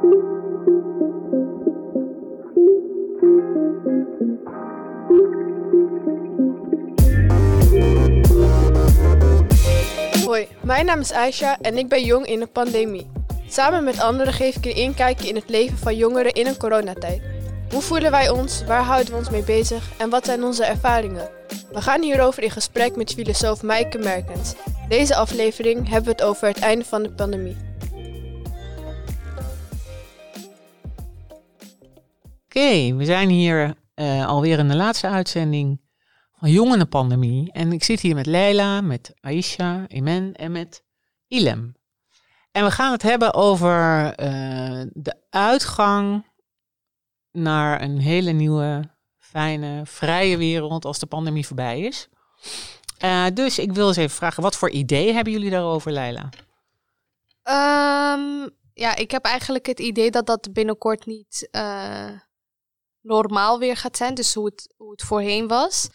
Hoi, mijn naam is Aisha en ik ben jong in een pandemie. Samen met anderen geef ik een inkijkje in het leven van jongeren in een coronatijd. Hoe voelen wij ons, waar houden we ons mee bezig en wat zijn onze ervaringen? We gaan hierover in gesprek met filosoof Maaike Merkens. Deze aflevering hebben we het over het einde van de pandemie. We zijn hier uh, alweer in de laatste uitzending van Jongerenpandemie. En ik zit hier met Leila, met Aisha, Imen en met Ilem. En we gaan het hebben over uh, de uitgang naar een hele nieuwe, fijne, vrije wereld als de pandemie voorbij is. Uh, dus ik wil eens even vragen, wat voor ideeën hebben jullie daarover, Leila? Um, ja, ik heb eigenlijk het idee dat dat binnenkort niet normaal weer gaat zijn. Dus hoe het, hoe het voorheen was.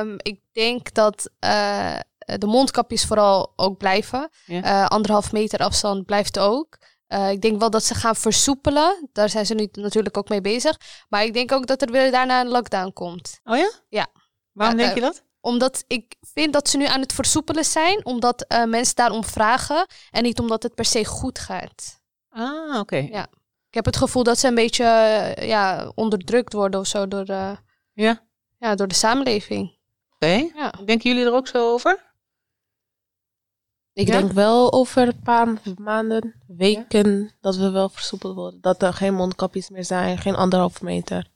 Um, ik denk dat uh, de mondkapjes vooral ook blijven. Ja. Uh, anderhalf meter afstand blijft ook. Uh, ik denk wel dat ze gaan versoepelen. Daar zijn ze nu natuurlijk ook mee bezig. Maar ik denk ook dat er weer daarna een lockdown komt. Oh ja? Ja. Waarom denk je dat? Omdat ik vind dat ze nu aan het versoepelen zijn. Omdat mensen daarom vragen. En niet omdat het per se goed gaat. Ah, oké. Okay. Ja. Ik heb het gevoel dat ze een beetje ja, onderdrukt worden of zo door, ja. Ja, door de samenleving. Oké. Okay. Ja. Denken jullie er ook zo over? Ik ja? denk wel over een paar maanden, weken, ja? dat we wel versoepeld worden. Dat er geen mondkapjes meer zijn, geen anderhalf meter.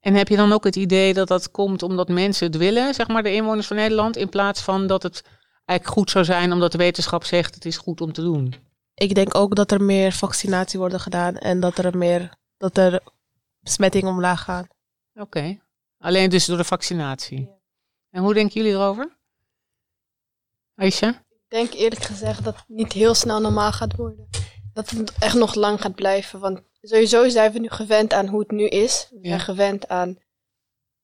En heb je dan ook het idee dat dat komt omdat mensen het willen, zeg maar de inwoners van Nederland, in plaats van dat het eigenlijk goed zou zijn omdat de wetenschap zegt het is goed om te doen? Ik denk ook dat er meer vaccinatie wordt gedaan en dat er meer, dat er besmettingen omlaag gaan. Oké. Okay. Alleen dus door de vaccinatie. Ja. En hoe denken jullie erover? Aisha? Ik denk eerlijk gezegd dat het niet heel snel normaal gaat worden. Dat het echt nog lang gaat blijven. Want sowieso zijn we nu gewend aan hoe het nu is. We zijn gewend aan,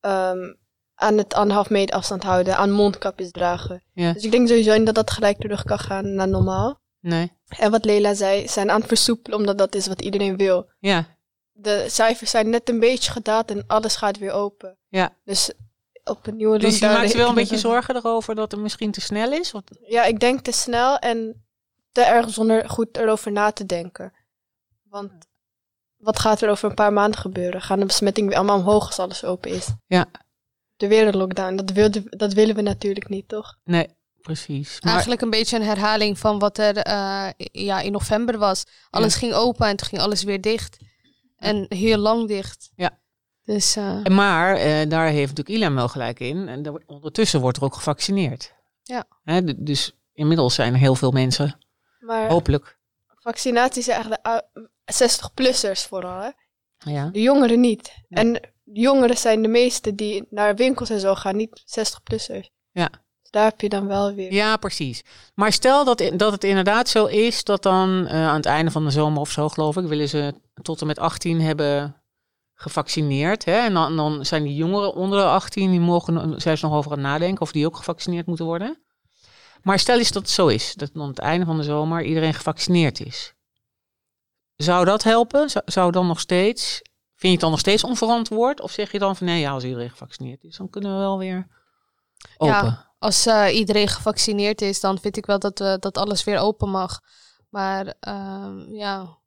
um, aan het anderhalf meter afstand houden, aan mondkapjes dragen. Ja. Dus ik denk sowieso niet dat dat gelijk terug kan gaan naar normaal. Nee. En wat Lela zei, zijn aan het versoepelen omdat dat is wat iedereen wil. Ja. De cijfers zijn net een beetje gedaald en alles gaat weer open. Ja. Dus op een nieuwe Dus je maakt je wel een beetje zorgen erover dat het misschien te snel is? Ja, ik denk te snel en te erg zonder goed erover na te denken. Want wat gaat er over een paar maanden gebeuren? Gaan de besmettingen weer allemaal omhoog als alles open is? Ja. De wereldlockdown, dat, wilde, dat willen we natuurlijk niet, toch? Nee, precies. Maar... Eigenlijk een beetje een herhaling van wat er uh, ja, in november was. Alles ja. ging open en toen ging alles weer dicht. En heel lang dicht. Ja. Dus, uh... Maar uh, daar heeft natuurlijk Ilan wel gelijk in. En ondertussen wordt er ook gevaccineerd. Ja. Hè, dus inmiddels zijn er heel veel mensen. Maar hopelijk. Vaccinatie zijn eigenlijk de 60-plussers vooral. Hè? Ja. De jongeren niet. En de jongeren zijn de meeste die naar winkels en zo gaan, niet 60-plussers. Ja. Daar heb je dan wel weer. Ja, precies. Maar stel dat, dat het inderdaad zo is dat dan uh, aan het einde van de zomer of zo, geloof ik, willen ze tot en met 18 hebben gevaccineerd. Hè? En dan, dan zijn die jongeren onder de 18, die mogen zijn ze nog over aan het nadenken of die ook gevaccineerd moeten worden. Maar stel eens dat het zo is, dat aan het einde van de zomer iedereen gevaccineerd is. Zou dat helpen? Zou, zou dan nog steeds, vind je het dan nog steeds onverantwoord? Of zeg je dan van nee, ja, als iedereen gevaccineerd is, dan kunnen we wel weer open? Ja, als uh, iedereen gevaccineerd is, dan vind ik wel dat, uh, dat alles weer open mag. Maar uh, ja,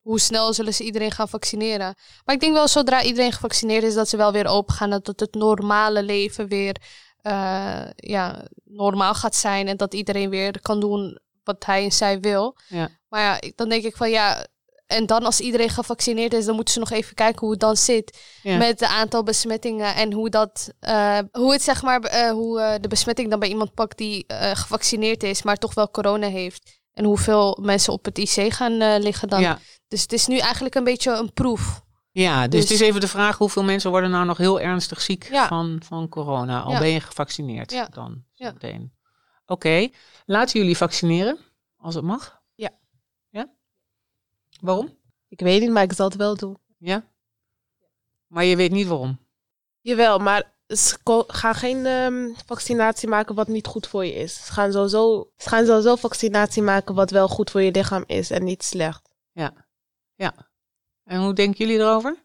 hoe snel zullen ze iedereen gaan vaccineren? Maar ik denk wel, zodra iedereen gevaccineerd is, dat ze wel weer open gaan. Dat het normale leven weer uh, ja, normaal gaat zijn. En dat iedereen weer kan doen wat hij en zij wil. Ja. Maar ja, dan denk ik van ja. En dan als iedereen gevaccineerd is, dan moeten ze nog even kijken hoe het dan zit. Ja. Met het aantal besmettingen. En hoe dat. Uh, hoe het zeg maar. Uh, hoe uh, de besmetting dan bij iemand pakt die gevaccineerd is, maar toch wel corona heeft. En hoeveel mensen op het IC gaan liggen dan. Ja. Dus het is nu eigenlijk een beetje een proef. Ja, dus, dus, het is even de vraag hoeveel mensen worden nou nog heel ernstig ziek ja. van, van corona. Al ben je gevaccineerd ja. dan meteen. Oké, okay. laten jullie vaccineren als het mag? Ja. Ja? Waarom? Ik weet niet, maar ik zal het wel doen. Ja? Maar je weet niet waarom? Jawel, maar ze gaan geen um, vaccinatie maken wat niet goed voor je is. Ze gaan, sowieso, ze gaan sowieso vaccinatie maken wat wel goed voor je lichaam is en niet slecht. Ja. En hoe denken jullie erover?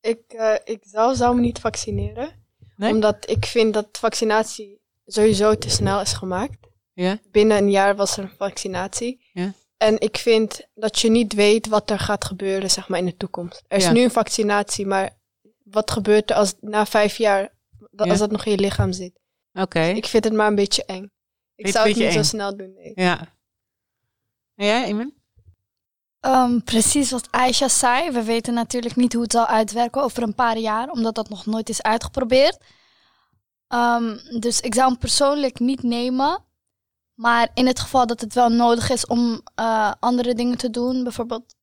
Ik, eh, ik zelf zou me niet vaccineren. Nee? Omdat ik vind dat vaccinatie sowieso te snel is gemaakt. Ja? Binnen een jaar was er een vaccinatie. Ja. En ik vind dat je niet weet wat er gaat gebeuren zeg maar, in de toekomst. Er is Ja. nu een vaccinatie, maar wat gebeurt er als na vijf jaar, dat, Ja. als dat nog in je lichaam zit? Oké. Ik vind het maar een beetje eng. Ik zou het niet eng. zo snel doen. Nee. Ja. En jij, Iman? Ehm, precies wat Aisha zei. We weten natuurlijk niet hoe het zal uitwerken over een paar jaar, omdat dat nog nooit is uitgeprobeerd. Ehm, dus ik zou hem persoonlijk niet nemen. Maar in het geval dat het wel nodig is om eh, andere dingen te doen, bijvoorbeeld,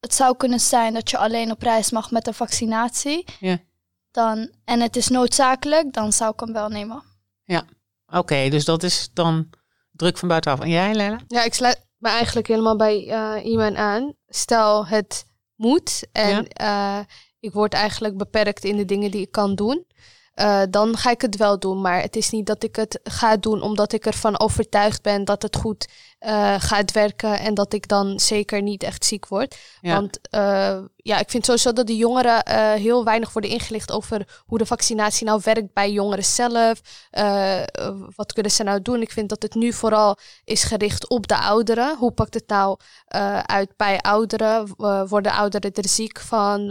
het zou kunnen zijn dat je alleen op reis mag met een vaccinatie. Ja. Dan, en het is noodzakelijk, dan zou ik hem wel nemen. Oké, dus dat is dan druk van buitenaf. En jij, Lela? Ja, ik sluit me eigenlijk helemaal bij eh iemand aan. Stel het moet en eh, ik word eigenlijk beperkt in de dingen die ik kan doen. Eh, dan ga ik het wel doen. Maar het is niet dat ik het ga doen omdat ik ervan overtuigd ben dat het goed eh, gaat werken en dat ik dan zeker niet echt ziek word. Ja. Want eh, ja, ik vind sowieso dat de jongeren eh, heel weinig worden ingelicht over hoe de vaccinatie nou werkt bij jongeren zelf. Wat kunnen ze nou doen? Ik vind dat het nu vooral is gericht op de ouderen. Hoe pakt het nou uit bij ouderen? Worden ouderen er ziek van?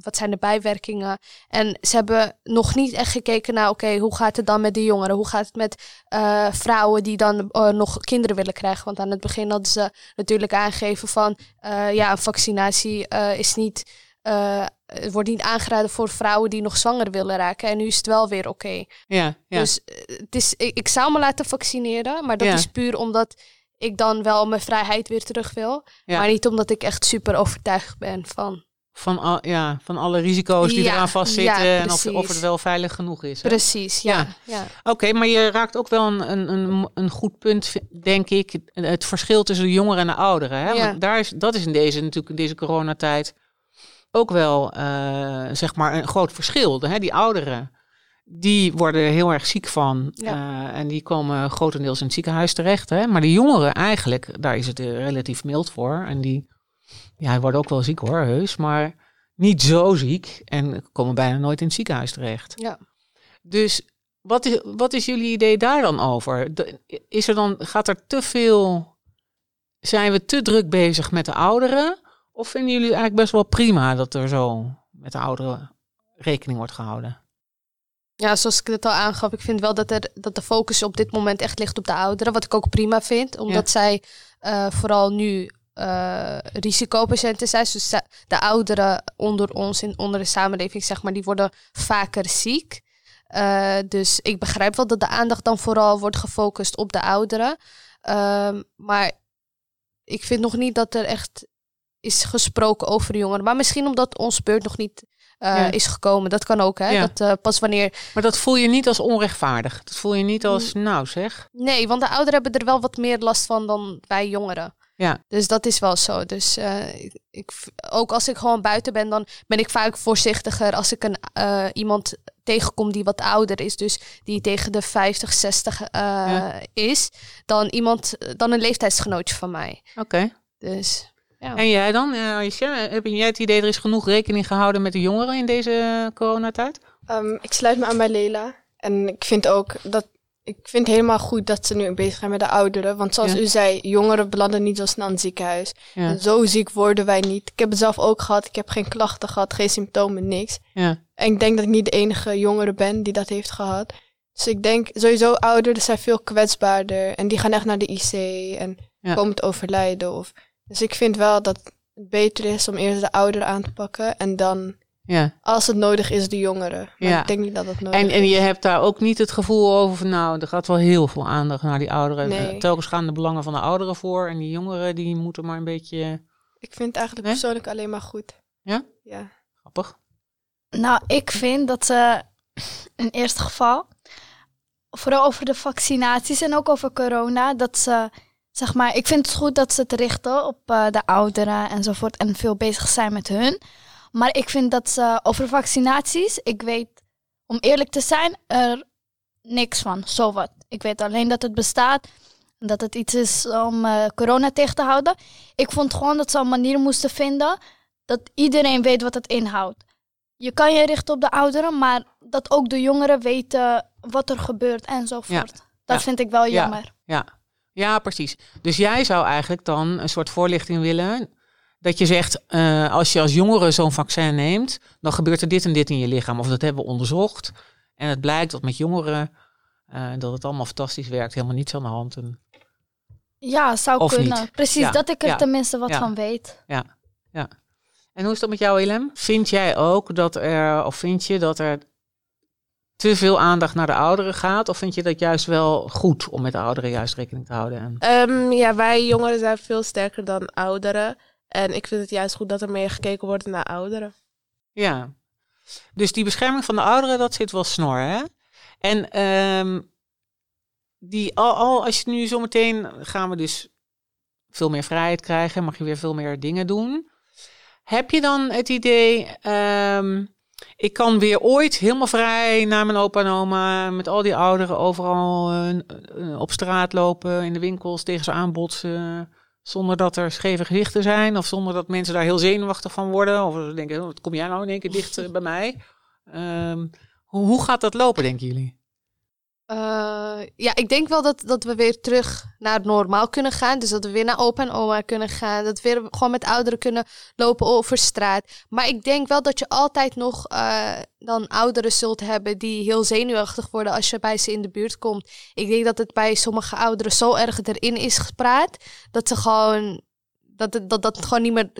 Wat zijn de bijwerkingen? En ze hebben nog niet echt gekeken naar, oké, hoe gaat het dan met de jongeren? Hoe gaat het met vrouwen die dan nog kinderen willen krijgen? Want aan het begin hadden ze natuurlijk aangegeven van, eh, ja, een vaccinatie eh, is niet... eh, het wordt niet aangeraden voor vrouwen die nog zwanger willen raken. En nu is het wel weer oké. Ja, ja. Dus eh, het is, ik, ik zou me laten vaccineren, maar dat Ja. is puur omdat ik dan wel mijn vrijheid weer terug wil. Ja. Maar niet omdat ik echt super overtuigd ben van. Van, al, ja, van alle risico's die Ja, eraan vastzitten ja, en of, het wel veilig genoeg is. hè? Precies, ja. ja. Oké, maar je raakt ook wel een, een, een, een goed punt, denk ik. Het verschil tussen de jongeren en de ouderen. Hè? Ja. Want daar is, dat is in deze, natuurlijk in deze coronatijd ook wel eh, zeg maar een groot verschil. Hè? Die ouderen, die worden er heel erg ziek van. Eh, en die komen grotendeels in het ziekenhuis terecht. Hè? Maar de jongeren eigenlijk, daar is het eh, relatief mild voor. En die ja, worden ook wel ziek hoor, heus. Maar niet zo ziek en komen bijna nooit in het ziekenhuis terecht. Ja. Dus wat is, wat is jullie idee daar dan over? Is er dan, gaat er te veel, zijn we te druk bezig met de ouderen? Of vinden jullie eigenlijk best wel prima dat er zo met de ouderen rekening wordt gehouden? Ja, zoals ik het al aangaf, ik vind wel dat, er, dat de focus op dit moment echt ligt op de ouderen. Wat ik ook prima vind, omdat zij eh, vooral nu eh risicopatiënten zijn. Dus de- de ouderen onder ons, in, onder de samenleving, zeg maar, die worden vaker ziek. Eh, dus ik begrijp wel dat de aandacht dan vooral wordt gefocust op de ouderen. Ehm, maar ik vind nog niet dat er echt is gesproken over de jongeren. Maar misschien omdat ons beurt nog niet eh, Ja. is gekomen. Dat kan ook, hè? Ja. Dat pas wanneer Maar dat voel je niet als onrechtvaardig. Dat voel je niet als, nou zeg. Nee, want de ouderen hebben er wel wat meer last van dan wij jongeren. Ja. Dus dat is wel zo. Dus eh, ik, ik, ook als ik gewoon buiten ben, dan ben ik vaak voorzichtiger als ik een, eh, iemand tegenkom die wat ouder is. Dus die tegen de 50, 60 eh, Ja. is. Dan iemand, dan een leeftijdsgenootje van mij. Oké. Dus ja. En jij dan, eh, Aisha? Heb jij het idee er is genoeg rekening gehouden met de jongeren in deze coronatijd? Ehm, ik sluit me aan bij Lela. En ik vind ook dat. Ik vind het helemaal goed dat ze nu bezig zijn met de ouderen. Want zoals Ja. u zei, jongeren belanden niet zo snel in het ziekenhuis. Ja. En zo ziek worden wij niet. Ik heb het zelf ook gehad. Ik heb geen klachten gehad, geen symptomen, niks. Ja. En ik denk dat ik niet de enige jongere ben die dat heeft gehad. Dus ik denk sowieso ouderen zijn veel kwetsbaarder. En die gaan echt naar de IC en komen te overlijden. Of... Dus ik vind wel dat het beter is om eerst de ouderen aan te pakken. En dan, ja. als het nodig is, de jongeren. Maar Ja. ik denk niet dat dat nodig En, is. en je hebt daar ook niet het gevoel over van, nou, er gaat wel heel veel aandacht naar die ouderen. Nee. Eh, Telkens gaan de belangen van de ouderen voor en die jongeren die moeten maar een beetje Ik vind het eigenlijk Nee? persoonlijk alleen maar goed. Ja? Ja. grappig. Nou, ik vind dat ze in eerste geval, vooral over de vaccinaties en ook over corona, dat ze, zeg maar, ik vind het goed dat ze het richten op eh, de ouderen enzovoort en veel bezig zijn met hun. Maar ik vind dat ze over vaccinaties, ik weet, om eerlijk te zijn, er niks van, zowat. Ik weet alleen dat het bestaat. Dat het iets is om eh, corona tegen te houden. Ik vond gewoon dat ze een manier moesten vinden dat iedereen weet wat het inhoudt. Je kan je richten op de ouderen, maar dat ook de jongeren weten wat er gebeurt enzovoort. Dat Ja. vind ik wel Ja. jammer. Ja. ja, precies. Dus jij zou eigenlijk dan een soort voorlichting willen. Dat je zegt, eh, als je als jongere zo'n vaccin neemt, dan gebeurt er dit en dit in je lichaam. Of dat hebben we onderzocht. En het blijkt dat met jongeren eh, dat het allemaal fantastisch werkt. Helemaal niets aan de hand. En, Ja, zou Of kunnen. niet. Precies, Ja, dat ik er ja, tenminste wat ja. van weet. en hoe is dat met jou, Ilem? Vind jij ook dat er, of vind je dat er te veel aandacht naar de ouderen gaat? Of vind je dat juist wel goed om met de ouderen juist rekening te houden? En, Ehm, ja, wij jongeren zijn veel sterker dan ouderen. En ik vind het juist goed dat er meer gekeken wordt naar ouderen. Ja. Dus die bescherming van de ouderen, dat zit wel snor, hè? En ehm, die, al, al als je nu zometeen gaan we dus veel meer vrijheid krijgen, mag je weer veel meer dingen doen. Heb je dan het idee, ehm, ik kan weer ooit helemaal vrij naar mijn opa en oma, met al die ouderen overal eh, eh, op straat lopen, in de winkels tegen ze aanbotsen, zonder dat er scheve gezichten zijn, of zonder dat mensen daar heel zenuwachtig van worden, of ze denken, oh, wat kom jij nou in één keer dicht eh, bij mij? Ehm, hoe, hoe gaat dat lopen, denken jullie? Eh, ja, ik denk wel dat, dat we weer terug naar normaal kunnen gaan. Dus dat we weer naar opa en oma kunnen gaan. Dat we weer gewoon met ouderen kunnen lopen over straat. Maar ik denk wel dat je altijd nog eh, dan ouderen zult hebben die heel zenuwachtig worden als je bij ze in de buurt komt. Ik denk dat het bij sommige ouderen zo erg erin is gepraat dat ze gewoon dat dat, dat gewoon niet meer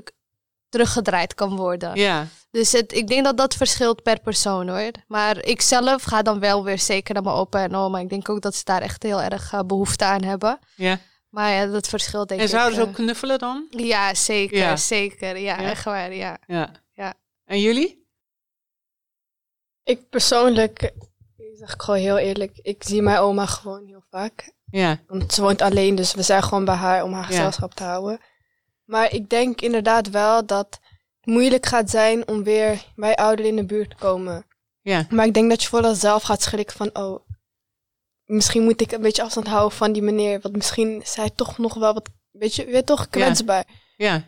teruggedraaid kan worden. Ja, Dus het, ik denk dat dat verschilt per persoon hoor. Maar ik zelf ga dan wel weer zeker naar mijn opa en oma. Ik denk ook dat ze daar echt heel erg eh, behoefte aan hebben. ja. Maar ja, dat verschilt denk En ik. zouden ze eh. ook knuffelen dan? Ja, zeker, Ja. zeker. Ja, Ja? echt waar, ja. Ja. Ja. En jullie? Ik persoonlijk, eh, zeg ik gewoon heel eerlijk, ik zie mijn oma gewoon heel vaak. Ja, Want ze woont alleen, dus we zijn gewoon bij haar om haar Ja. gezelschap te houden. Maar ik denk inderdaad wel dat het moeilijk gaat zijn om weer bij ouderen in de buurt te komen. ja, Maar ik denk dat je vooral zelf gaat schrikken van, oh, misschien moet ik een beetje afstand houden van die meneer. Want misschien is hij toch nog wel wat, weet je, weer toch kwetsbaar. ja.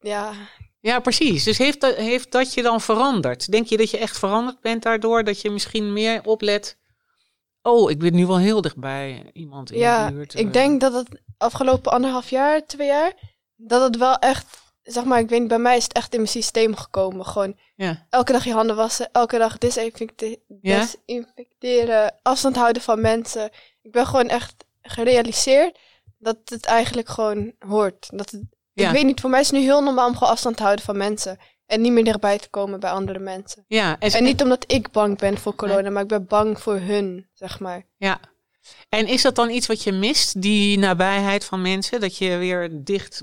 Ja, Ja, precies. Dus heeft dat, heeft dat je dan veranderd? Denk je dat je echt veranderd bent daardoor? Dat je misschien meer oplet? Oh, ik ben nu wel heel dichtbij iemand in ja, de buurt. ik denk dat het afgelopen anderhalf jaar, twee jaar, dat het wel echt, zeg maar, ik weet niet, bij mij is het echt in mijn systeem gekomen. Gewoon Ja, elke dag je handen wassen, elke dag Ja? desinfecteren, afstand houden van mensen. Ik ben gewoon echt gerealiseerd dat het eigenlijk gewoon hoort. Dat het, Ja. Ik weet niet, voor mij is het nu heel normaal om gewoon afstand te houden van mensen. En niet meer dichtbij te komen bij andere mensen. ja. En, En niet omdat ik bang ben voor corona, maar ik ben bang voor hun, zeg maar. ja. En is dat dan iets wat je mist, die nabijheid van mensen? Dat je weer dicht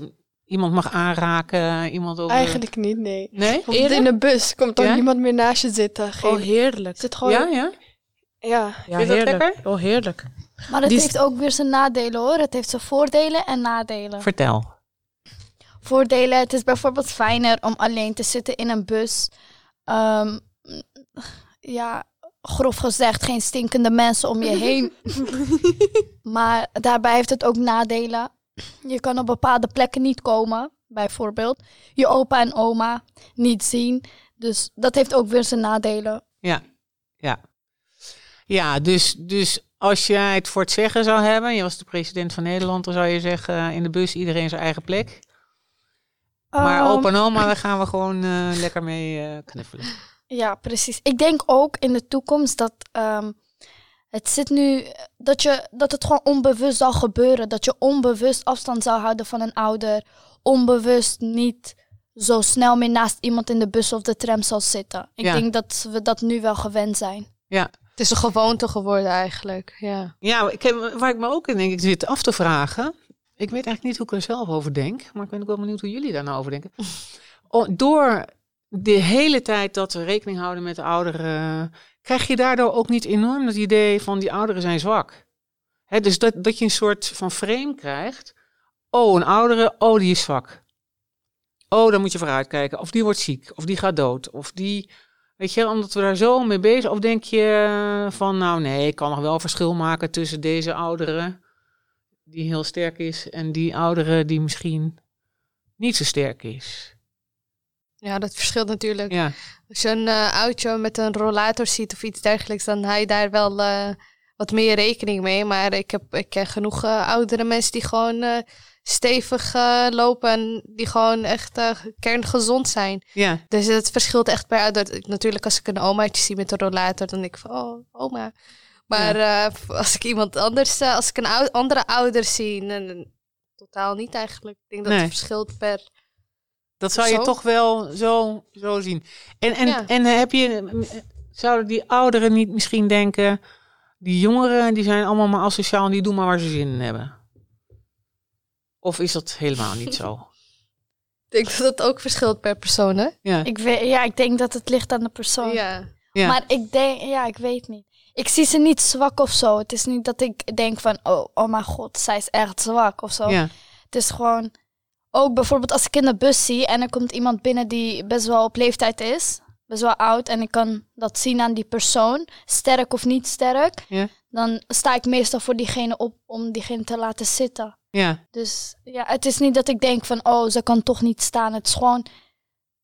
iemand mag aanraken, iemand over... Eigenlijk niet, nee. Nee? Bijvoorbeeld in de bus komt dan Ja? niemand meer naast je zitten. Geen, Oh, heerlijk. zit gewoon, Ja, ja. ja? ja. Ja, Vind je dat heerlijk. lekker? Oh, heerlijk. Maar het Die- heeft ook weer zijn nadelen hoor. Het heeft zijn voordelen en nadelen. Vertel. Voordelen, het is bijvoorbeeld fijner om alleen te zitten in een bus. Ehm, ja, grof gezegd, geen stinkende mensen om je heen. maar daarbij heeft het ook nadelen. Je kan op bepaalde plekken niet komen, bijvoorbeeld. Je opa en oma niet zien. Dus dat heeft ook weer zijn nadelen. Ja, ja. Ja, dus, dus als jij het voor het zeggen zou hebben, je was de president van Nederland, dan zou je zeggen eh, in de bus iedereen zijn eigen plek. Maar Ehm, opa en oma, daar gaan we gewoon eh, lekker mee eh, knuffelen. Ja, precies. Ik denk ook in de toekomst dat ehm, het zit nu dat, je, dat het gewoon onbewust zal gebeuren. Dat je onbewust afstand zou houden van een ouder. Onbewust niet zo snel meer naast iemand in de bus of de tram zal zitten. Ik Ja. denk dat we dat nu wel gewend zijn. Ja, Het is een gewoonte geworden eigenlijk, ja. ja ik heb, waar ik me ook in denk ik zit af te vragen. Ik weet eigenlijk niet hoe ik er zelf over denk, maar ik ben ook wel benieuwd hoe jullie daar nou over denken. Oh, door de hele tijd dat we rekening houden met de ouderen, krijg je daardoor ook niet enorm het idee van die ouderen zijn zwak. Hè, dus dat, dat je een soort van frame krijgt. Oh, een oudere, oh, die is zwak. Oh, daar moet je vooruit kijken. Of die wordt ziek, of die gaat dood, of die... Weet je, omdat we daar zo mee bezig... Of denk je van, nou nee, ik kan nog wel verschil maken tussen deze ouderen... die heel sterk is en die oudere die misschien niet zo sterk is. Ja, dat verschilt natuurlijk. Ja, Als je een eh oudje met een rollator ziet of iets dergelijks, dan hou je daar wel eh, wat meer rekening mee. Maar ik, heb, ik ken genoeg eh, oudere mensen die gewoon stevig lopen en die gewoon echt kerngezond zijn. ja, Dus het verschilt echt per ouder. Natuurlijk, als ik een omaatje zie met een rollator, dan denk ik van, oh, oma. Maar als ik iemand anders, als ik een ou- andere ouder zie, dan- dan totaal niet eigenlijk. Ik denk dat Nee. het verschilt per... dat zou je Zo? toch wel zo, zo zien. En, en, Ja. en heb je, zouden die ouderen niet misschien denken, die jongeren die zijn allemaal maar asociaal en die doen maar waar ze zin in hebben? Of is dat helemaal niet zo? Ik denk dat het ook verschilt per persoon, hè? Ja, Ik weet, ja, ik denk dat het ligt aan de persoon. Ja. ja. Maar ik denk, ja, ik weet niet. Ik zie ze niet zwak of zo. Het is niet dat ik denk van, oh, oh mijn god, zij is echt zwak of zo. ja, Het is gewoon, ook bijvoorbeeld als ik in de bus zie en er komt iemand binnen die best wel op leeftijd is, best wel oud, en ik kan dat zien aan die persoon, sterk of niet sterk, Ja. dan sta ik meestal voor diegene op om diegene te laten zitten. ja, Dus ja, het is niet dat ik denk van, oh, ze kan toch niet staan. Het is gewoon,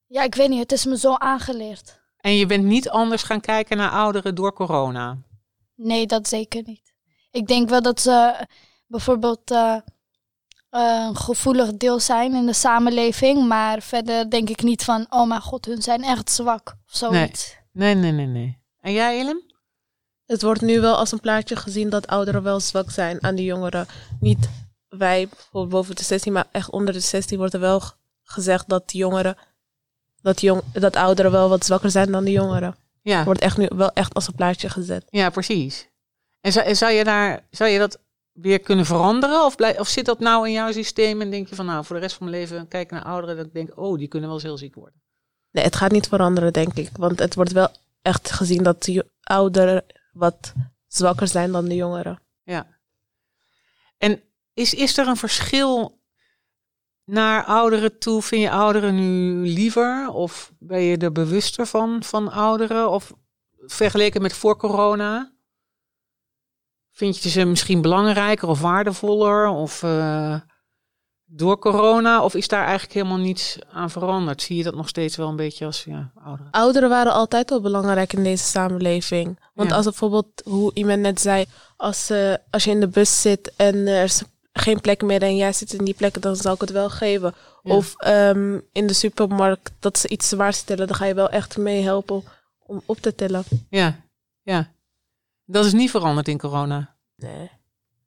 ja, ik weet niet, het is me zo aangeleerd. En je bent niet anders gaan kijken naar ouderen door corona. Nee, dat zeker niet. Ik denk wel dat ze bijvoorbeeld eh, een gevoelig deel zijn in de samenleving. Maar verder denk ik niet van, oh mijn god, hun zijn echt zwak of zoiets. Nee, nee, nee, nee. En jij, Ilem? Het wordt nu wel als een plaatje gezien dat ouderen wel zwak zijn aan die jongeren. Niet wij bijvoorbeeld boven de 16, maar echt onder de 16 wordt er wel gezegd dat jongeren, dat, jong, dat ouderen wel wat zwakker zijn dan de jongeren. Ja, Wordt echt nu wel echt als een plaatje gezet. ja precies. En zou, en zou, je daar, zou je dat weer kunnen veranderen? Of, blij, of zit dat nou in jouw systeem en denk je van nou, voor de rest van mijn leven kijk naar ouderen dat ik denk, oh, die kunnen wel eens heel ziek worden. Nee, het gaat niet veranderen, denk ik. Want het wordt wel echt gezien dat de ouderen wat zwakker zijn dan de jongeren. Ja. En is, is er een verschil naar ouderen toe? Vind je ouderen nu liever? Of ben je er bewuster van, van ouderen? Of vergeleken met voor corona? Vind je ze misschien belangrijker of waardevoller? Of eh, door corona? Of is daar eigenlijk helemaal niets aan veranderd? Zie je dat nog steeds wel een beetje als ja, ouderen? Ouderen waren altijd wel belangrijk in deze samenleving. Want Ja. als bijvoorbeeld, hoe iemand net zei, als, eh, als je in de bus zit en er is geen plek meer en jij zit in die plek, dan zal ik het wel geven. Ja. Of ehm, in de supermarkt dat ze iets zwaars tillen, dan ga je wel echt mee helpen om op te tillen. Ja, ja. Dat is niet veranderd in corona. Nee.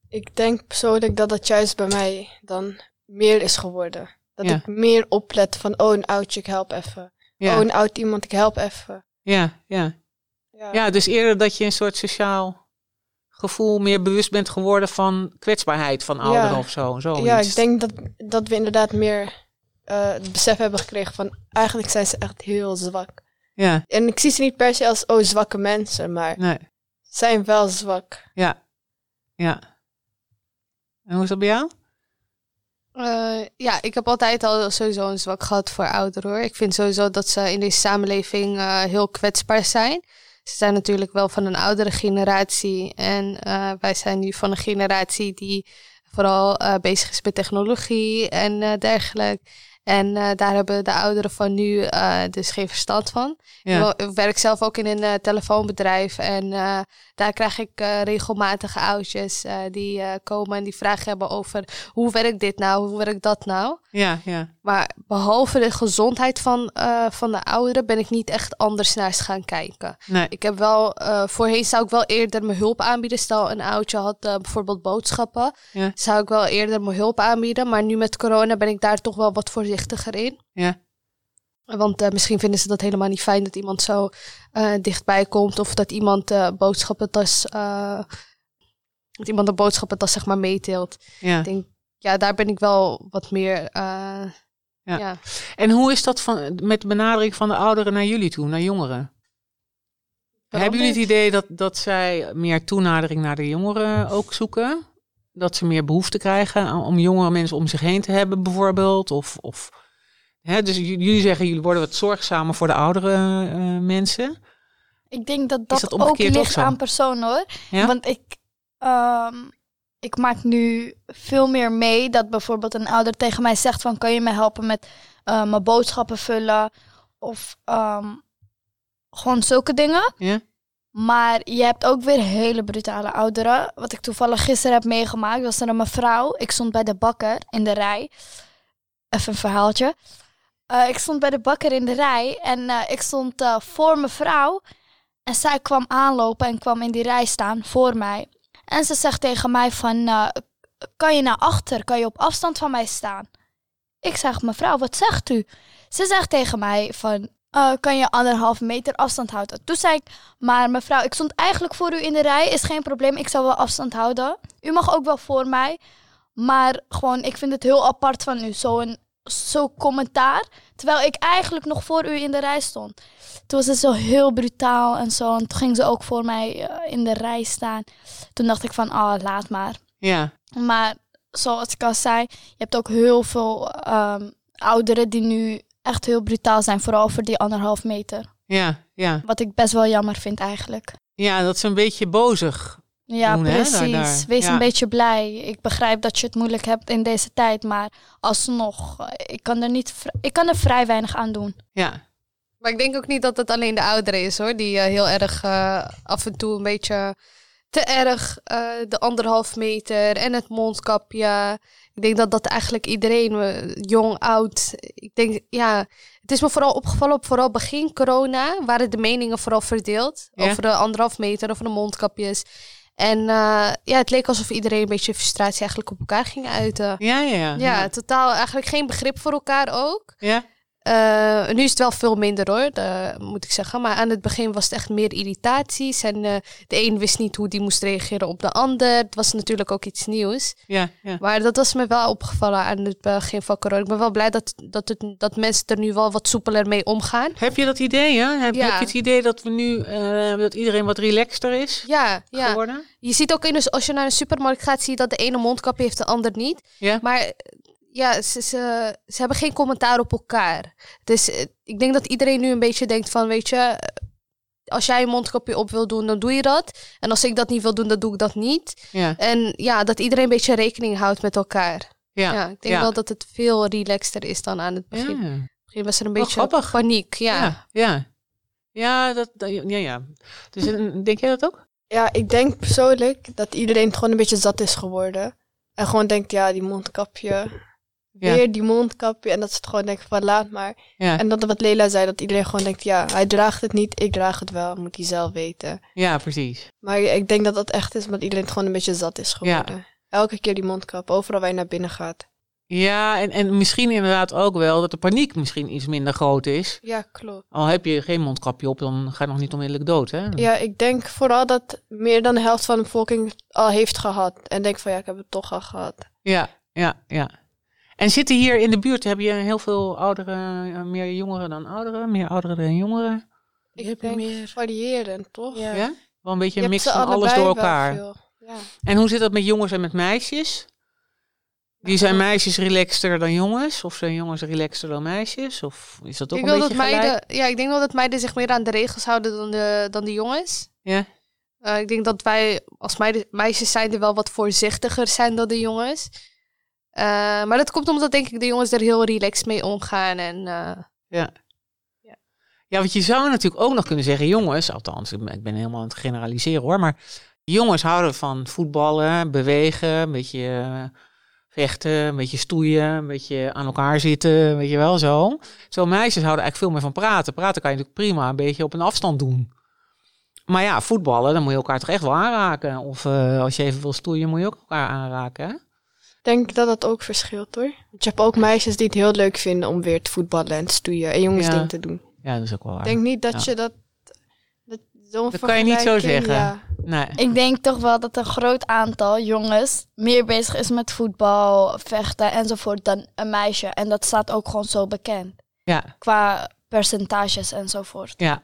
Ik denk persoonlijk dat dat juist bij mij dan meer is geworden. Dat Ja. ik meer oplet van, oh een oudje, ik help even. Ja, Oh een oud iemand, ik help even. ja, ja. Ja. Ja, dus eerder dat je een soort sociaal gevoel meer bewust bent geworden van kwetsbaarheid van ouderen Ja. of zo. Zoiets. Ja, ik denk dat, dat we inderdaad meer eh, het besef hebben gekregen van eigenlijk zijn ze echt heel zwak. Ja, En ik zie ze niet per se als oh zwakke mensen, maar nee. Zijn wel zwak. Ja, ja. En hoe is dat bij jou? Eh, ja, ik heb altijd al sowieso een zwak gehad voor ouderen hoor. Ik vind sowieso dat ze in deze samenleving eh, heel kwetsbaar zijn. Ze zijn natuurlijk wel van een oudere generatie. En eh, wij zijn nu van een generatie die vooral bezig is met technologie en dergelijke. En eh, daar hebben de ouderen van nu eh, dus geen verstand van. Ja, Ik werk zelf ook in een eh, telefoonbedrijf en daar krijg ik eh, regelmatig oudjes die komen en die vragen hebben over hoe werkt dit nou, hoe werkt dat nou. Ja, ja. Maar behalve de gezondheid van, eh, van de ouderen ben ik niet echt anders naar ze gaan kijken. Nee, Ik heb wel, eh, voorheen zou ik wel eerder mijn hulp aanbieden. Stel een oudje had eh, bijvoorbeeld boodschappen, Ja. zou ik wel eerder mijn hulp aanbieden. Maar nu met corona ben ik daar toch wel wat voorzichtiger in. ja, Want misschien vinden ze dat helemaal niet fijn dat iemand zo dichtbij komt. Of dat iemand boodschappentas. Uh, dat iemand een boodschappentas zeg maar meeteelt. ja. Ik denk, ja, daar ben ik wel wat meer. Uh, Ja. ja. En hoe is dat van, met de benadering van de ouderen naar jullie toe, naar jongeren? Hebben jullie het idee dat, dat zij meer toenadering naar de jongeren ook zoeken? Dat ze meer behoefte krijgen om jongere mensen om zich heen te hebben, bijvoorbeeld? Of, of, hè, dus jullie zeggen, jullie worden wat zorgzamer voor de oudere eh, mensen. Ik denk dat dat, dat ook ligt zo? aan persoon hoor. Ja? Want ik, ehm, ik maak nu veel meer mee dat bijvoorbeeld een ouder tegen mij zegt van kan je me helpen met uh, mijn boodschappen vullen of um, gewoon zulke dingen. Ja. Maar je hebt ook weer hele brutale ouderen. Wat ik toevallig gisteren heb meegemaakt, was er een mevrouw. Ik stond bij de bakker in de rij. Even een verhaaltje. Uh, ik stond bij de bakker in de rij en uh, ik stond voor mevrouw. En zij kwam aanlopen en kwam in die rij staan voor mij. En ze zegt tegen mij van, kan je naar achter? Kan je op afstand van mij staan? Ik zeg, mevrouw, wat zegt u? Ze zegt tegen mij van, uh, kan je anderhalf meter afstand houden? Toen zei ik, maar mevrouw, ik stond eigenlijk voor u in de rij, is geen probleem, ik zal wel afstand houden. U mag ook wel voor mij, maar gewoon, ik vind het heel apart van u, zo'n zo commentaar, terwijl ik eigenlijk nog voor u in de rij stond. Toen was het zo heel brutaal en zo, en toen ging ze ook voor mij uh, in de rij staan. Toen dacht ik van, oh, laat maar. Ja. Maar zoals ik al zei, je hebt ook heel veel um, ouderen die nu echt heel brutaal zijn, vooral voor die anderhalf meter. Ja, ja. Wat ik best wel jammer vind eigenlijk. Ja, dat is een beetje bozig. Ja, doen, hè, precies. daar- daar. Wees Ja. een beetje blij. Ik begrijp dat je het moeilijk hebt in deze tijd, maar alsnog, eh, ik kan er, niet, vri- ik kan er vrij weinig aan doen. Ja, Maar ik denk ook niet dat het alleen de ouderen is hoor. Die eh, heel erg eh, af en toe een beetje te erg eh, de anderhalf meter en het mondkapje. Ik denk dat dat eigenlijk iedereen, jong, oud. Ik denk, ja, het is me vooral opgevallen op vooral begin corona. Waren de meningen vooral verdeeld Ja. over de anderhalf meter, over de mondkapjes. En eh, ja, het leek alsof iedereen een beetje frustratie eigenlijk op elkaar ging uiten. ja, ja. Ja, Ja, totaal eigenlijk geen begrip voor elkaar ook. ja. Eh, nu is het wel veel minder hoor, dat moet ik zeggen. Maar aan het begin was het echt meer irritaties. En eh, de een wist niet hoe die moest reageren op de ander. Het was natuurlijk ook iets nieuws. ja, ja. Maar dat was me wel opgevallen aan het begin van corona. Ik ben wel blij dat, dat, het, dat mensen er nu wel wat soepeler mee omgaan. Heb je dat idee, hè? Heb, Ja. heb je het idee dat we nu, eh, dat iedereen wat relaxter is Ja, ja. geworden? Je ziet ook in, als je naar een supermarkt gaat, zie je dat de ene mondkapje heeft, de ander niet. Ja. Maar ja, ze, ze, ze hebben geen commentaar op elkaar. Dus eh, ik denk dat iedereen nu een beetje denkt van, weet je, eh, als jij een mondkapje op wil doen, dan doe je dat. En als ik dat niet wil doen, dan doe ik dat niet. Ja, En ja, dat iedereen een beetje rekening houdt met elkaar. ja. Ja, ik denk ja. wel dat het veel relaxter is dan aan het begin. Ja. Het begin was er een beetje paniek. Ja. Ja, ja. Ja, dat, ja, ja. Dus eh, denk jij dat ook? Ja, ik denk persoonlijk dat iedereen het gewoon een beetje zat is geworden. En gewoon denkt, ja, die mondkapje. Ja. Weer die mondkapje. En dat ze het gewoon denken van, laat maar. Ja, En dat wat Lela zei, dat iedereen gewoon denkt, ja, hij draagt het niet, ik draag het wel. Moet hij zelf weten. ja precies. Maar ik denk dat dat echt is, omdat iedereen het gewoon een beetje zat is geworden. Elke keer die mondkap, overal waar je naar binnen gaat. Ja, en, en misschien inderdaad ook wel dat de paniek misschien iets minder groot is. Ja, klopt. Al heb je geen mondkapje op, dan ga je nog niet onmiddellijk dood, hè? Ja, ik denk vooral dat meer dan de helft van de bevolking al heeft gehad. En denkt van, ja, ik heb het toch al gehad. Ja, ja, ja. En zitten hier in de buurt, heb je heel veel ouderen, eh, meer jongeren dan ouderen, meer ouderen dan jongeren? Ik denk meer. variërend, toch? Ja. Ja? Wel een beetje Je een mix van alles allebei door wel elkaar. veel. Ja. En hoe zit dat met jongens en met meisjes? Die zijn meisjes relaxter dan jongens? Of zijn jongens relaxter dan meisjes? Of is dat ook Ik, een wil beetje dat gelijk? meiden, ja, ik denk wel dat meiden zich meer aan de regels houden dan de, dan de jongens. Ja? Eh, ik denk dat wij als meiden, meisjes zijn er wel wat voorzichtiger zijn dan de jongens. Eh, maar dat komt omdat denk ik de jongens er heel relaxed mee omgaan. En eh, Ja. Ja, want je zou natuurlijk ook nog kunnen zeggen, jongens, althans, ik ben helemaal aan het generaliseren hoor, maar jongens houden van voetballen, bewegen, een beetje eh, vechten, een beetje stoeien, een beetje aan elkaar zitten, weet je wel, zo. Zo meisjes houden eigenlijk veel meer van praten. Praten kan je natuurlijk prima een beetje op een afstand doen. Maar ja, voetballen, dan moet je elkaar toch echt wel aanraken. Of als je even wil stoeien, moet je ook elkaar aanraken, denk dat dat ook verschilt hoor. Want je hebt ook meisjes die het heel leuk vinden om weer te voetballen en te stoeien en jongens Ja. dingen te doen. Ja, dat is ook wel waar. Ik denk niet dat Ja. je dat... dat Dat kan je niet zo zeggen. Ja. Nee. Ik denk toch wel dat een groot aantal jongens meer bezig is met voetbal, vechten enzovoort dan een meisje. En dat staat ook gewoon zo bekend. Ja, Qua percentages enzovoort. ja.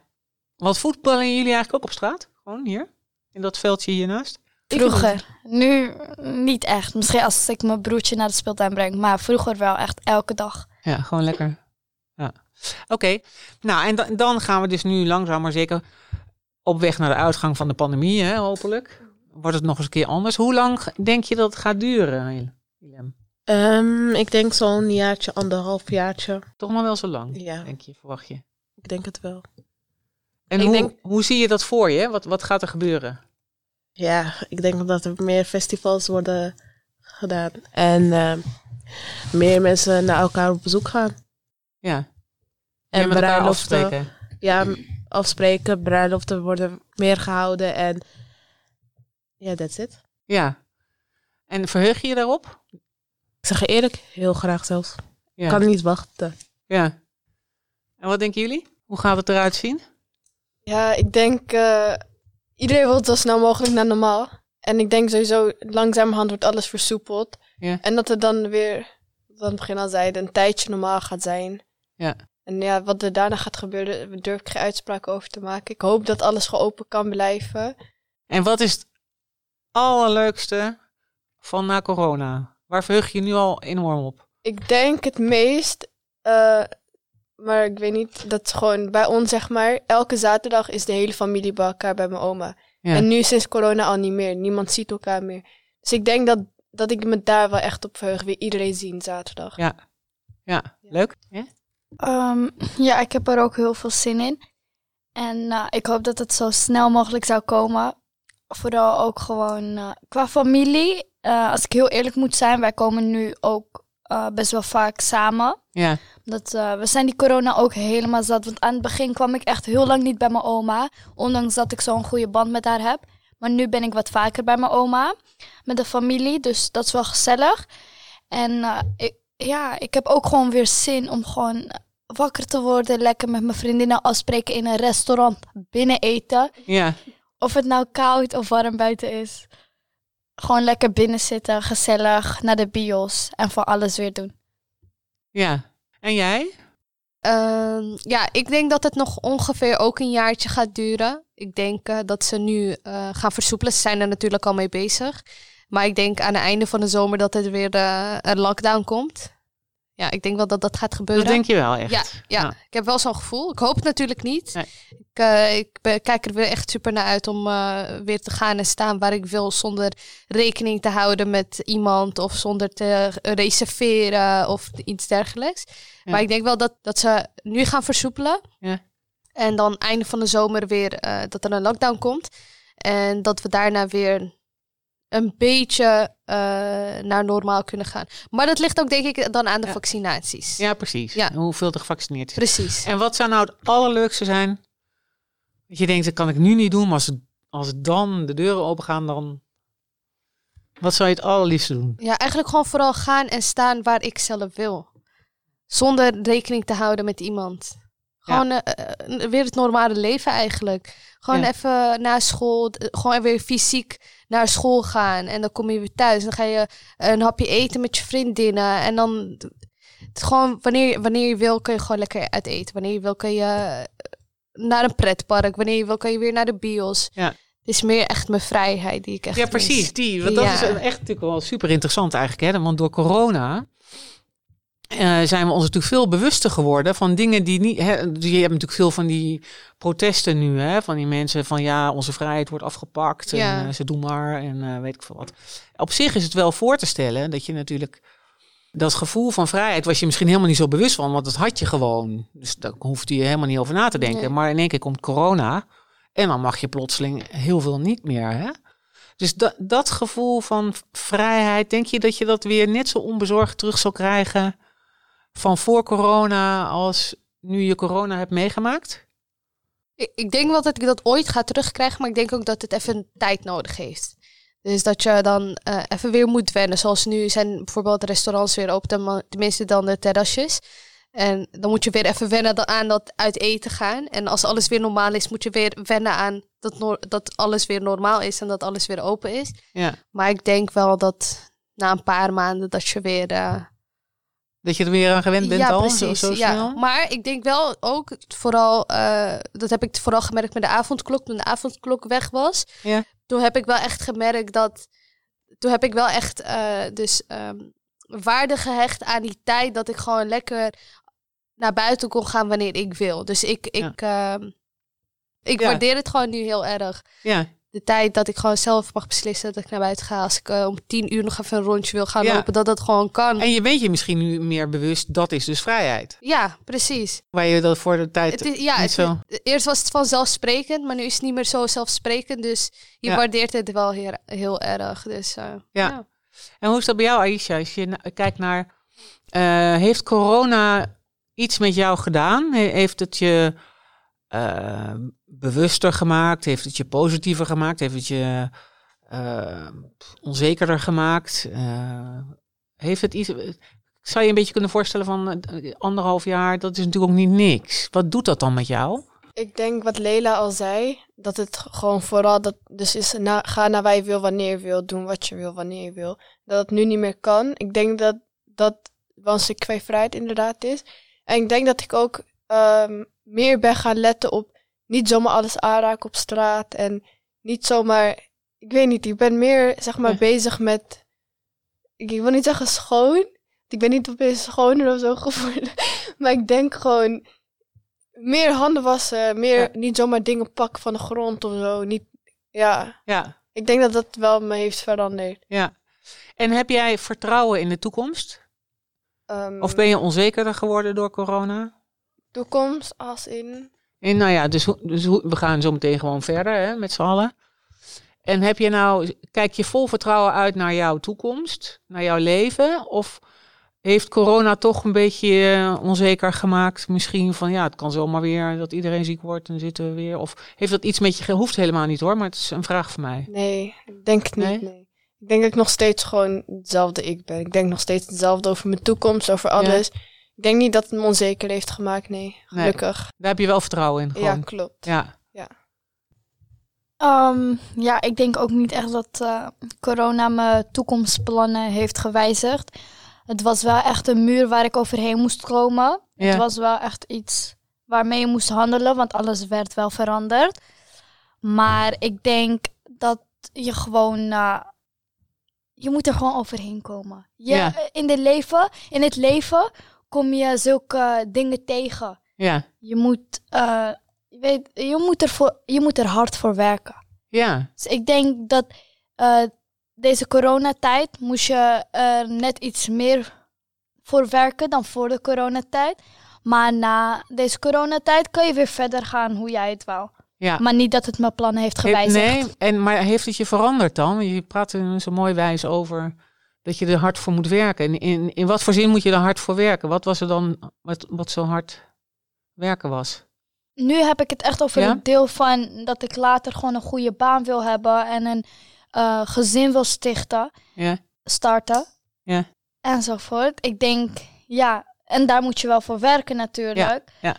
Wat voetballen jullie eigenlijk ook op straat? Gewoon hier? In dat veldje hiernaast? Vroeger. Nu niet echt. Misschien als ik mijn broertje naar de speeltuin breng. Maar vroeger wel echt elke dag. Ja, gewoon lekker. Ja. Oké, nou en da- dan gaan we dus nu langzaam maar zeker op weg naar de uitgang van de pandemie, hè, hopelijk. wordt het nog eens een keer anders. Hoe lang denk je dat het gaat duren, Willem? Ehm, ik denk zo'n jaartje, anderhalf jaartje. Toch nog wel zo lang, Ja, denk je, verwacht je? ik denk het wel. En Ik hoe, denk- hoe zie je dat voor je? Wat, wat gaat er gebeuren? Ja, ik denk dat er meer festivals worden gedaan. En ehm, meer mensen naar elkaar op bezoek gaan. Ja, En en met elkaar bruiloften. afspreken. Ja, afspreken, bruiloften worden meer gehouden. En ja, that's it. Ja. En verheug je je daarop? Ik zeg je eerlijk, heel graag zelfs. Ja. Kan niet wachten. ja. En wat denken jullie? Hoe gaat het eruit zien? Ja, ik denk eh, iedereen wil zo snel mogelijk naar normaal. En ik denk sowieso langzamerhand wordt alles versoepeld. Ja. En dat het dan weer, wat aan het begin al zeiden, een tijdje normaal gaat zijn. Ja. En ja, wat er daarna gaat gebeuren, daar durf ik geen uitspraak over te maken. Ik hoop dat alles geopen kan blijven. En wat is het allerleukste van na corona? Waar verheug je je nu al enorm op? Ik denk het meest, eh, maar ik weet niet, dat is gewoon bij ons zeg maar, elke zaterdag is de hele familie bij elkaar bij mijn oma. Ja. En nu sinds corona al niet meer, niemand ziet elkaar meer. Dus ik denk dat, dat ik me daar wel echt op verheug, weer iedereen zien zaterdag. Ja. Ja, leuk. Ja? Ehm, ja, ik heb er ook heel veel zin in. En eh, ik hoop dat het zo snel mogelijk zou komen. Vooral ook gewoon eh, qua familie. Eh, als ik heel eerlijk moet zijn, wij komen nu ook eh, best wel vaak samen. Ja. Dat, eh, we zijn die corona ook helemaal zat. Want aan het begin kwam ik echt heel lang niet bij mijn oma. Ondanks dat ik zo'n goede band met haar heb. Maar nu ben ik wat vaker bij mijn oma. Met de familie. Dus dat is wel gezellig. En eh, ik, ja, ik heb ook gewoon weer zin om gewoon wakker te worden. Lekker met mijn vriendinnen afspreken in een restaurant. Binnen eten. Ja. Of het nou koud of warm buiten is. Gewoon lekker binnen zitten. Gezellig. Naar de bios. En van alles weer doen. Ja. En jij? Ehm, ja, ik denk dat het nog ongeveer ook een jaartje gaat duren. Ik denk eh, dat ze nu eh, gaan versoepelen. Ze zijn er natuurlijk al mee bezig. Maar ik denk aan het einde van de zomer dat er weer eh, een lockdown komt. Ja, ik denk wel dat dat gaat gebeuren. Dat denk je wel echt. Ja, ja, Ja. ik heb wel zo'n gevoel. Ik hoop het natuurlijk niet. Nee. Ik, eh, ik kijk er weer echt super naar uit om eh, weer te gaan en staan waar ik wil. Zonder rekening te houden met iemand of zonder te reserveren of iets dergelijks. Ja. Maar ik denk wel dat, dat ze nu gaan versoepelen. Ja. En dan einde van de zomer weer eh, dat er een lockdown komt. En dat we daarna weer een beetje eh, naar normaal kunnen gaan. Maar dat ligt ook denk ik dan aan de Ja. vaccinaties. Ja, precies. Ja. Hoeveel er gevaccineerd is. Precies. En wat zou nou het allerleukste zijn? Dat je denkt, dat kan ik nu niet doen, maar als, als dan de deuren open gaan, dan... Wat zou je het allerliefste doen? Ja, eigenlijk gewoon vooral gaan en staan waar ik zelf wil. Zonder rekening te houden met iemand. Gewoon eh, eh, weer het normale leven eigenlijk. Gewoon Ja. even na school, gewoon weer fysiek naar school gaan. En dan kom je weer thuis. Dan ga je een hapje eten met je vriendinnen. En dan het gewoon wanneer, wanneer je wil, kun je gewoon lekker uit eten. Wanneer je wil, kun je eh, naar een pretpark. Wanneer je wil, kun je weer naar de bios. Ja. Het is meer echt mijn vrijheid die ik echt Ja, mis. precies. Die. Want dat Ja. is echt natuurlijk wel super interessant eigenlijk. Hè? Want door corona eh, zijn we ons natuurlijk veel bewuster geworden van dingen die niet... Hè, dus je hebt natuurlijk veel van die protesten nu. Hè? Van die mensen van ja, onze vrijheid wordt afgepakt. Ja. En eh, ze doen maar en eh, weet ik veel wat. Op zich is het wel voor te stellen dat je natuurlijk... Dat gevoel van vrijheid was je misschien helemaal niet zo bewust van. Want dat had je gewoon. Dus daar hoefde je helemaal niet over na te denken. Nee. Maar in één keer komt corona. En dan mag je plotseling heel veel niet meer. Hè? Dus dat, dat gevoel van vrijheid, denk je dat je dat weer net zo onbezorgd terug zal krijgen van voor corona als nu je corona hebt meegemaakt? Ik, ik denk wel dat ik dat ooit ga terugkrijgen, maar ik denk ook dat het even tijd nodig heeft. Dus dat je dan eh, even weer moet wennen. Zoals nu zijn bijvoorbeeld restaurants weer open, tenminste dan de terrasjes. En dan moet je weer even wennen aan dat uit eten gaan. En als alles weer normaal is, moet je weer wennen aan dat, dat alles weer normaal is en dat alles weer open is. Ja. Maar ik denk wel dat na een paar maanden dat je weer... eh, Dat je er weer aan gewend bent ja, al? precies. Zo, zo ja. snel? Maar ik denk wel ook, vooral, eh, dat heb ik vooral gemerkt met de avondklok, toen de avondklok weg was. Ja. Toen heb ik wel echt gemerkt dat, toen heb ik wel echt eh, dus ehm, waarde gehecht aan die tijd dat ik gewoon lekker naar buiten kon gaan wanneer ik wil. Dus ik, ik, ehm, ik waardeer het gewoon nu heel erg. Ja, de tijd dat ik gewoon zelf mag beslissen dat ik naar buiten ga. Als ik eh, om tien uur nog even een rondje wil gaan Ja. lopen, dat dat gewoon kan. En je bent je misschien nu meer bewust, dat is dus vrijheid. Ja, precies. Waar je dat voor de tijd Het is, ja, het, zo... eerst was het vanzelfsprekend, maar nu is het niet meer zo zelfsprekend. Dus je Ja. waardeert het wel heel, heel erg. Dus, eh, ja. En hoe is dat bij jou, Aisha? Als je kijkt naar... eh, heeft corona iets met jou gedaan? He- heeft het je eh, bewuster gemaakt? Heeft het je positiever gemaakt? Heeft het je eh, onzekerder gemaakt? Eh, heeft het iets... Zou je een beetje kunnen voorstellen van anderhalf jaar, dat is natuurlijk ook niet niks. Wat doet dat dan met jou? Ik denk wat Leila al zei, dat het gewoon vooral dat dus is na, ga naar waar wil, wanneer je wil, doen wat je wil, wanneer je wil. Dat het nu niet meer kan. Ik denk dat dat wel een vrijheid inderdaad is. En ik denk dat ik ook ehm, meer ben gaan letten op niet zomaar alles aanraken op straat en niet zomaar, ik weet niet, ik ben meer zeg maar Ja. bezig met, ik, ik wil niet zeggen schoon, ik ben niet opeens schoner of zo geworden, maar ik denk gewoon meer handen wassen, meer Ja. niet zomaar dingen pakken van de grond of zo. Niet, ja, Ja, ik denk dat dat wel me heeft veranderd. ja. En heb jij vertrouwen in de toekomst? Ehm, Of ben je onzekerder geworden door corona? Toekomst als in. En nou ja, dus, dus we gaan zo meteen gewoon verder hè, met z'n allen. En heb je nou, kijk je vol vertrouwen uit naar jouw toekomst, naar jouw leven? Of heeft corona toch een beetje eh, onzeker gemaakt? Misschien van ja, het kan zomaar weer dat iedereen ziek wordt en zitten we weer. Of heeft dat iets met je, hoeft helemaal niet hoor, maar het is een vraag van mij. Nee, ik denk het niet. Nee? Ik denk dat ik nog steeds gewoon hetzelfde ik ben. Ik denk nog steeds hetzelfde over mijn toekomst, over alles. Ik denk niet dat het me onzeker heeft gemaakt, nee. Nee. Gelukkig. Daar heb je wel vertrouwen in. Ja, Gewoon. klopt. Ja. Ehm, ja, ik denk ook niet echt dat eh, corona mijn toekomstplannen heeft gewijzigd. Het was wel echt een muur waar ik overheen moest komen. Ja. Het was wel echt iets waarmee je moest handelen, want alles werd wel veranderd. Maar ik denk dat je gewoon, eh, je moet er gewoon overheen komen. Je, Ja. in, de leven, in het leven kom je zulke dingen tegen. Ja. Je moet, eh, je weet, je moet, er voor, je moet er hard voor werken. Ja. Dus ik denk dat eh, deze coronatijd moest je er net iets meer voor werken dan voor de coronatijd. Maar na deze coronatijd kan je weer verder gaan hoe jij het wou. ja. Maar niet dat het mijn plannen heeft He- gewijzigd. nee, en, maar heeft het je veranderd dan? Je praat er zo mooi wijs over dat je er hard voor moet werken. In, in, in wat voor zin moet je er hard voor werken? Wat was er dan wat, wat zo hard werken was? Nu heb ik het echt over Ja? het deel van dat ik later gewoon een goede baan wil hebben en een eh, gezin wil stichten, Ja, starten. Ja. Enzovoort. Ik denk, ja, en daar moet je wel voor werken natuurlijk. ja.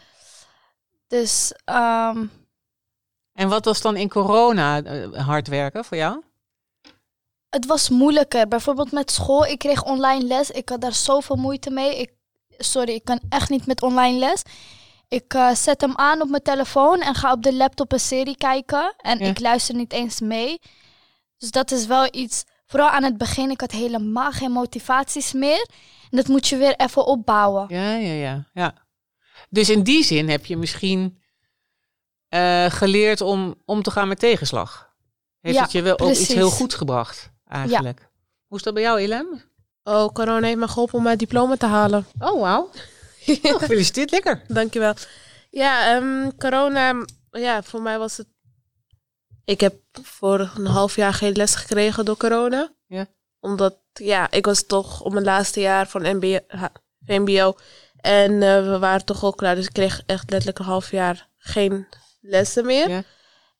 Dus ehm, En wat was dan in corona eh, hard werken voor jou? Het was moeilijker. Bijvoorbeeld met school, ik kreeg online les. Ik had daar zoveel moeite mee. Ik, sorry, ik kan echt niet met online les. Ik eh, zet hem aan op mijn telefoon en ga op de laptop een serie kijken. En Ja. ik luister niet eens mee. Dus dat is wel iets. Vooral aan het begin, ik had helemaal geen motivaties meer. En dat moet je weer even opbouwen. Ja, ja, ja. ja. Dus in die zin heb je misschien eh, geleerd om om te gaan met tegenslag. Heeft Ja, het je wel ook iets heel goed gebracht, eigenlijk? Hoe is dat bij jou, Ilem? Oh, corona heeft me geholpen om mijn diploma te halen. Oh, wauw. Oh, gefeliciteerd, lekker. Dankjewel. Ja, ehm, corona, ja, voor mij was het... Ik heb voor een half jaar geen les gekregen door corona. Ja. Omdat, ja, ik was toch op mijn laatste jaar van MBO, VMBO. En eh, we waren toch al klaar, dus ik kreeg echt letterlijk een half jaar geen lessen meer. Ja.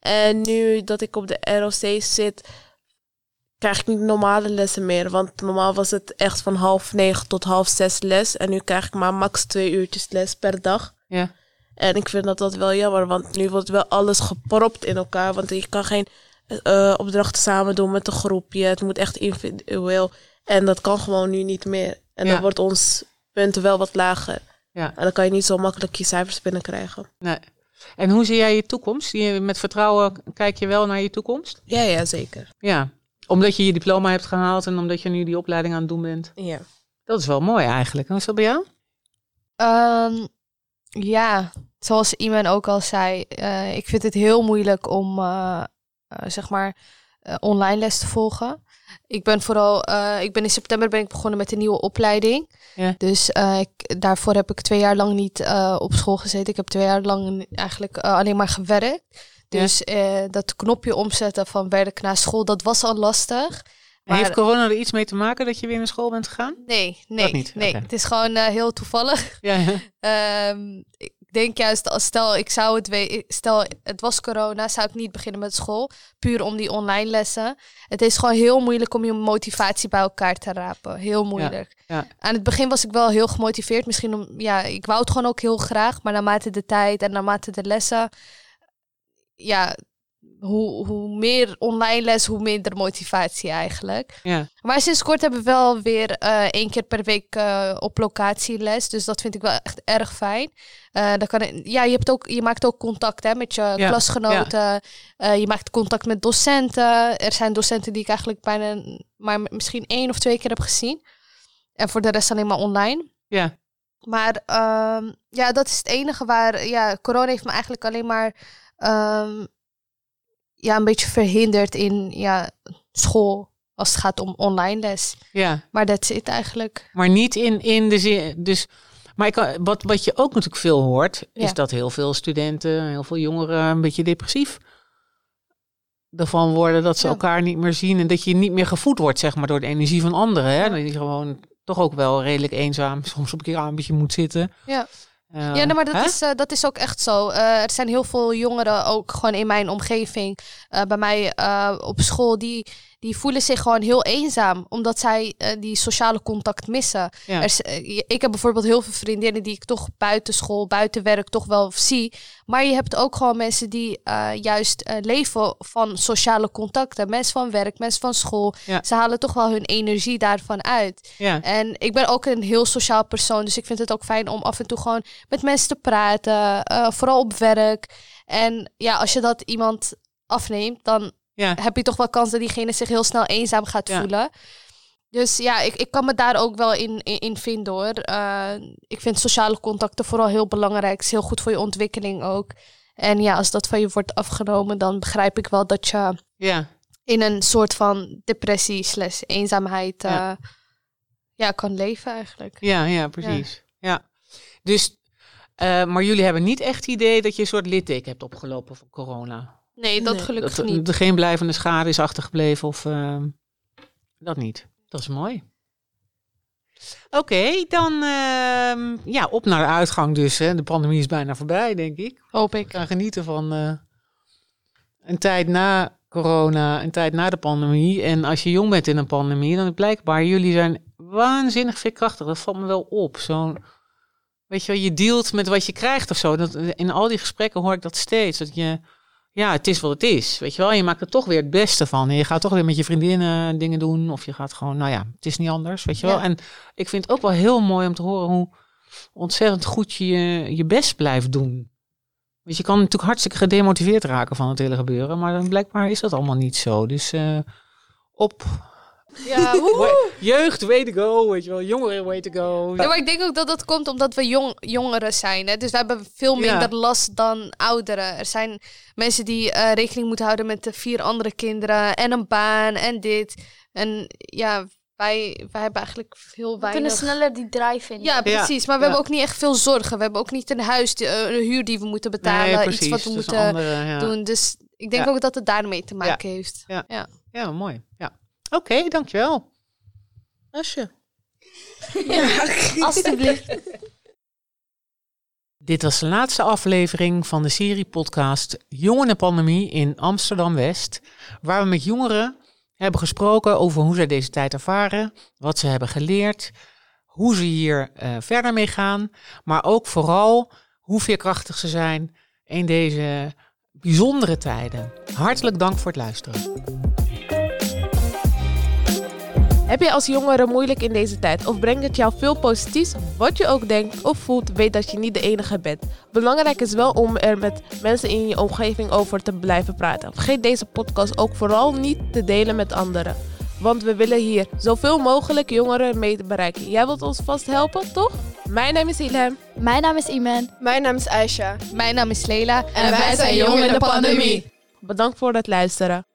En nu dat ik op de ROC zit, krijg ik niet normale lessen meer. Want normaal was het echt van half negen tot half zes les. En nu krijg ik maar max twee uurtjes les per dag. Ja. En ik vind dat dat wel jammer, want nu wordt wel alles gepropt in elkaar. Want je kan geen eh, opdrachten samen doen met een groepje. Het moet echt individueel. En dat kan gewoon nu niet meer. En Ja. dan wordt ons punten wel wat lager. Ja. En dan kan je niet zo makkelijk je cijfers binnenkrijgen. Nee. En hoe zie jij je toekomst? Met vertrouwen kijk je wel naar je toekomst? Ja, ja, zeker. Ja. Omdat je je diploma hebt gehaald en omdat je nu die opleiding aan het doen bent. Ja. Dat is wel mooi eigenlijk. Hoe is dat bij jou? Ehm, ja, zoals iemand ook al zei, eh, ik vind het heel moeilijk om, eh, eh, zeg maar, online les te volgen. Ik ben vooral, ik ben in september ben ik begonnen met een nieuwe opleiding. Ja. Dus ik, daarvoor heb ik twee jaar lang niet op school gezeten. Ik heb twee jaar lang eigenlijk alleen maar gewerkt. Ja. Dus eh, dat knopje omzetten van werk naar school, dat was al lastig. Maar- heeft corona er iets mee te maken dat je weer naar school bent gegaan? Nee, nee, niet? nee. Het is gewoon eh, heel toevallig. Ja, ja. Ehm, ik denk juist, als stel ik zou het weten, stel het was corona, zou ik niet beginnen met school, puur om die online lessen. Het is gewoon heel moeilijk om je motivatie bij elkaar te rapen. Heel moeilijk. ja. Aan het begin was ik wel heel gemotiveerd, misschien om, ja, ik wou het gewoon ook heel graag, maar naarmate de tijd en naarmate de lessen, ja, hoe, hoe meer online les, hoe minder motivatie eigenlijk. ja. Maar sinds kort hebben we wel weer eh, één keer per week eh, op locatie les. Dus dat vind ik wel echt erg fijn. Eh, dan kan het- ja, je, hebt ook, je maakt ook contact hè, met je Ja, klasgenoten. Je maakt contact met docenten. Er zijn docenten die ik eigenlijk bijna maar misschien één of twee keer heb gezien. En voor de rest alleen maar online. ja. Maar ehm, ja, dat is het enige waar... Ja, corona heeft me eigenlijk alleen maar... ehm, ja, een beetje verhinderd in ja, school als het gaat om online les. ja. Maar dat zit eigenlijk. Maar niet in, in de zin. Dus, maar ik, kan- wat, wat je ook natuurlijk veel hoort, is Ja. dat heel veel studenten, heel veel jongeren een beetje depressief ervan worden dat ze Ja. elkaar niet meer zien en dat je niet meer gevoed wordt, zeg maar, door de energie van anderen. Hè? Dat je gewoon toch ook wel redelijk eenzaam soms op een kamertje moet zitten. Ja. Ja, nee, maar dat hè? is, eh, dat is ook echt zo. Eh, er zijn heel veel jongeren, ook gewoon in mijn omgeving, eh, bij mij op school, die, die voelen zich gewoon heel eenzaam. Omdat zij eh, die sociale contact missen. Ja. Er eh, ik heb bijvoorbeeld heel veel vriendinnen die ik toch buiten school, buiten werk toch wel zie. Maar je hebt ook gewoon mensen die eh, juist leven van sociale contacten. Mensen van werk, mensen van school. Ja. Ze halen toch wel hun energie daarvan uit. Ja. En ik ben ook een heel sociaal persoon. Dus ik vind het ook fijn om af en toe gewoon met mensen te praten. vooral op werk. En ja, als je dat iemand afneemt, dan Ja. heb je toch wel kans dat diegene zich heel snel eenzaam gaat Ja. voelen. Dus ja, ik, ik kan me daar ook wel in, in, in vinden hoor. Eh, ik vind sociale contacten vooral heel belangrijk. Het is heel goed voor je ontwikkeling ook. En ja, als dat van je wordt afgenomen, dan begrijp ik wel dat je ja. in een soort van depressie slash eenzaamheid eh, Ja. ja. kan leven eigenlijk. Ja, ja, precies. Ja. Dus, eh, maar jullie hebben niet echt het idee dat je een soort litteken hebt opgelopen van corona. Nee, dat Nee. gelukkig dat niet. er geen blijvende schade is achtergebleven of ehm, dat niet. Dat is mooi. Oké, dan ehm, ja, op naar de uitgang dus. Hè. De pandemie is bijna voorbij, denk ik. Hoop Ik ik. kan genieten van eh, een tijd na corona, een tijd na de pandemie. En als je jong bent in een pandemie, dan is blijkbaar jullie zijn waanzinnig veerkrachtig. Dat valt me wel op. Zo'n, weet je wel, je dealt met wat je krijgt of zo. Dat, in al die gesprekken hoor ik dat steeds. Dat je, ja, het is wat het is. Weet je wel, je maakt er toch weer het beste van. En je gaat toch weer met je vriendinnen dingen doen. Of je gaat gewoon, nou ja, het is niet anders, weet je wel. Ja. En ik vind het ook wel heel mooi om te horen hoe ontzettend goed je je, best blijft doen. Want je kan natuurlijk hartstikke gedemotiveerd raken van het hele gebeuren. Maar dan blijkbaar is dat allemaal niet zo. Dus eh, op Ja, jeugd, way to go. Weet je wel, jongeren, way to go. Ja, maar ik denk ook dat dat komt omdat we jong, jongeren zijn. Hè? Dus we hebben veel Ja. minder last dan ouderen. Er zijn mensen die eh, rekening moeten houden met de vier andere kinderen en een baan en dit. En ja, wij, wij hebben eigenlijk heel We kunnen weinig... sneller die drive vinden. Ja, precies. Maar we Ja. hebben ook niet echt veel zorgen. We hebben ook niet een huis, die- eh, een huur die we moeten betalen. Nee, precies. iets wat we is moeten andere, ja. doen. Dus ik denk Ja. ook dat het daarmee te maken heeft. Ja, mooi. Ja. Oké, dankjewel. Asje. Alsjeblieft. Dit was de laatste aflevering van de serie podcast Jongerenpandemie in Amsterdam-West. Waar we met jongeren hebben gesproken over hoe zij deze tijd ervaren, wat ze hebben geleerd, hoe ze hier eh, verder mee gaan, maar ook vooral hoe veerkrachtig ze zijn in deze bijzondere tijden. Hartelijk dank voor het luisteren. Heb je als jongere moeilijk in deze tijd of brengt het jou veel positiefs? Wat je ook denkt of voelt, weet dat je niet de enige bent. Belangrijk is wel om er met mensen in je omgeving over te blijven praten. Vergeet deze podcast ook vooral niet te delen met anderen. Want we willen hier zoveel mogelijk jongeren mee bereiken. Jij wilt ons vast helpen, toch? Mijn naam is Ilham. Mijn naam is Iman. Mijn naam is Aisha. Mijn naam is Leila. En wij zijn Jong in de Pandemie. Bedankt voor het luisteren.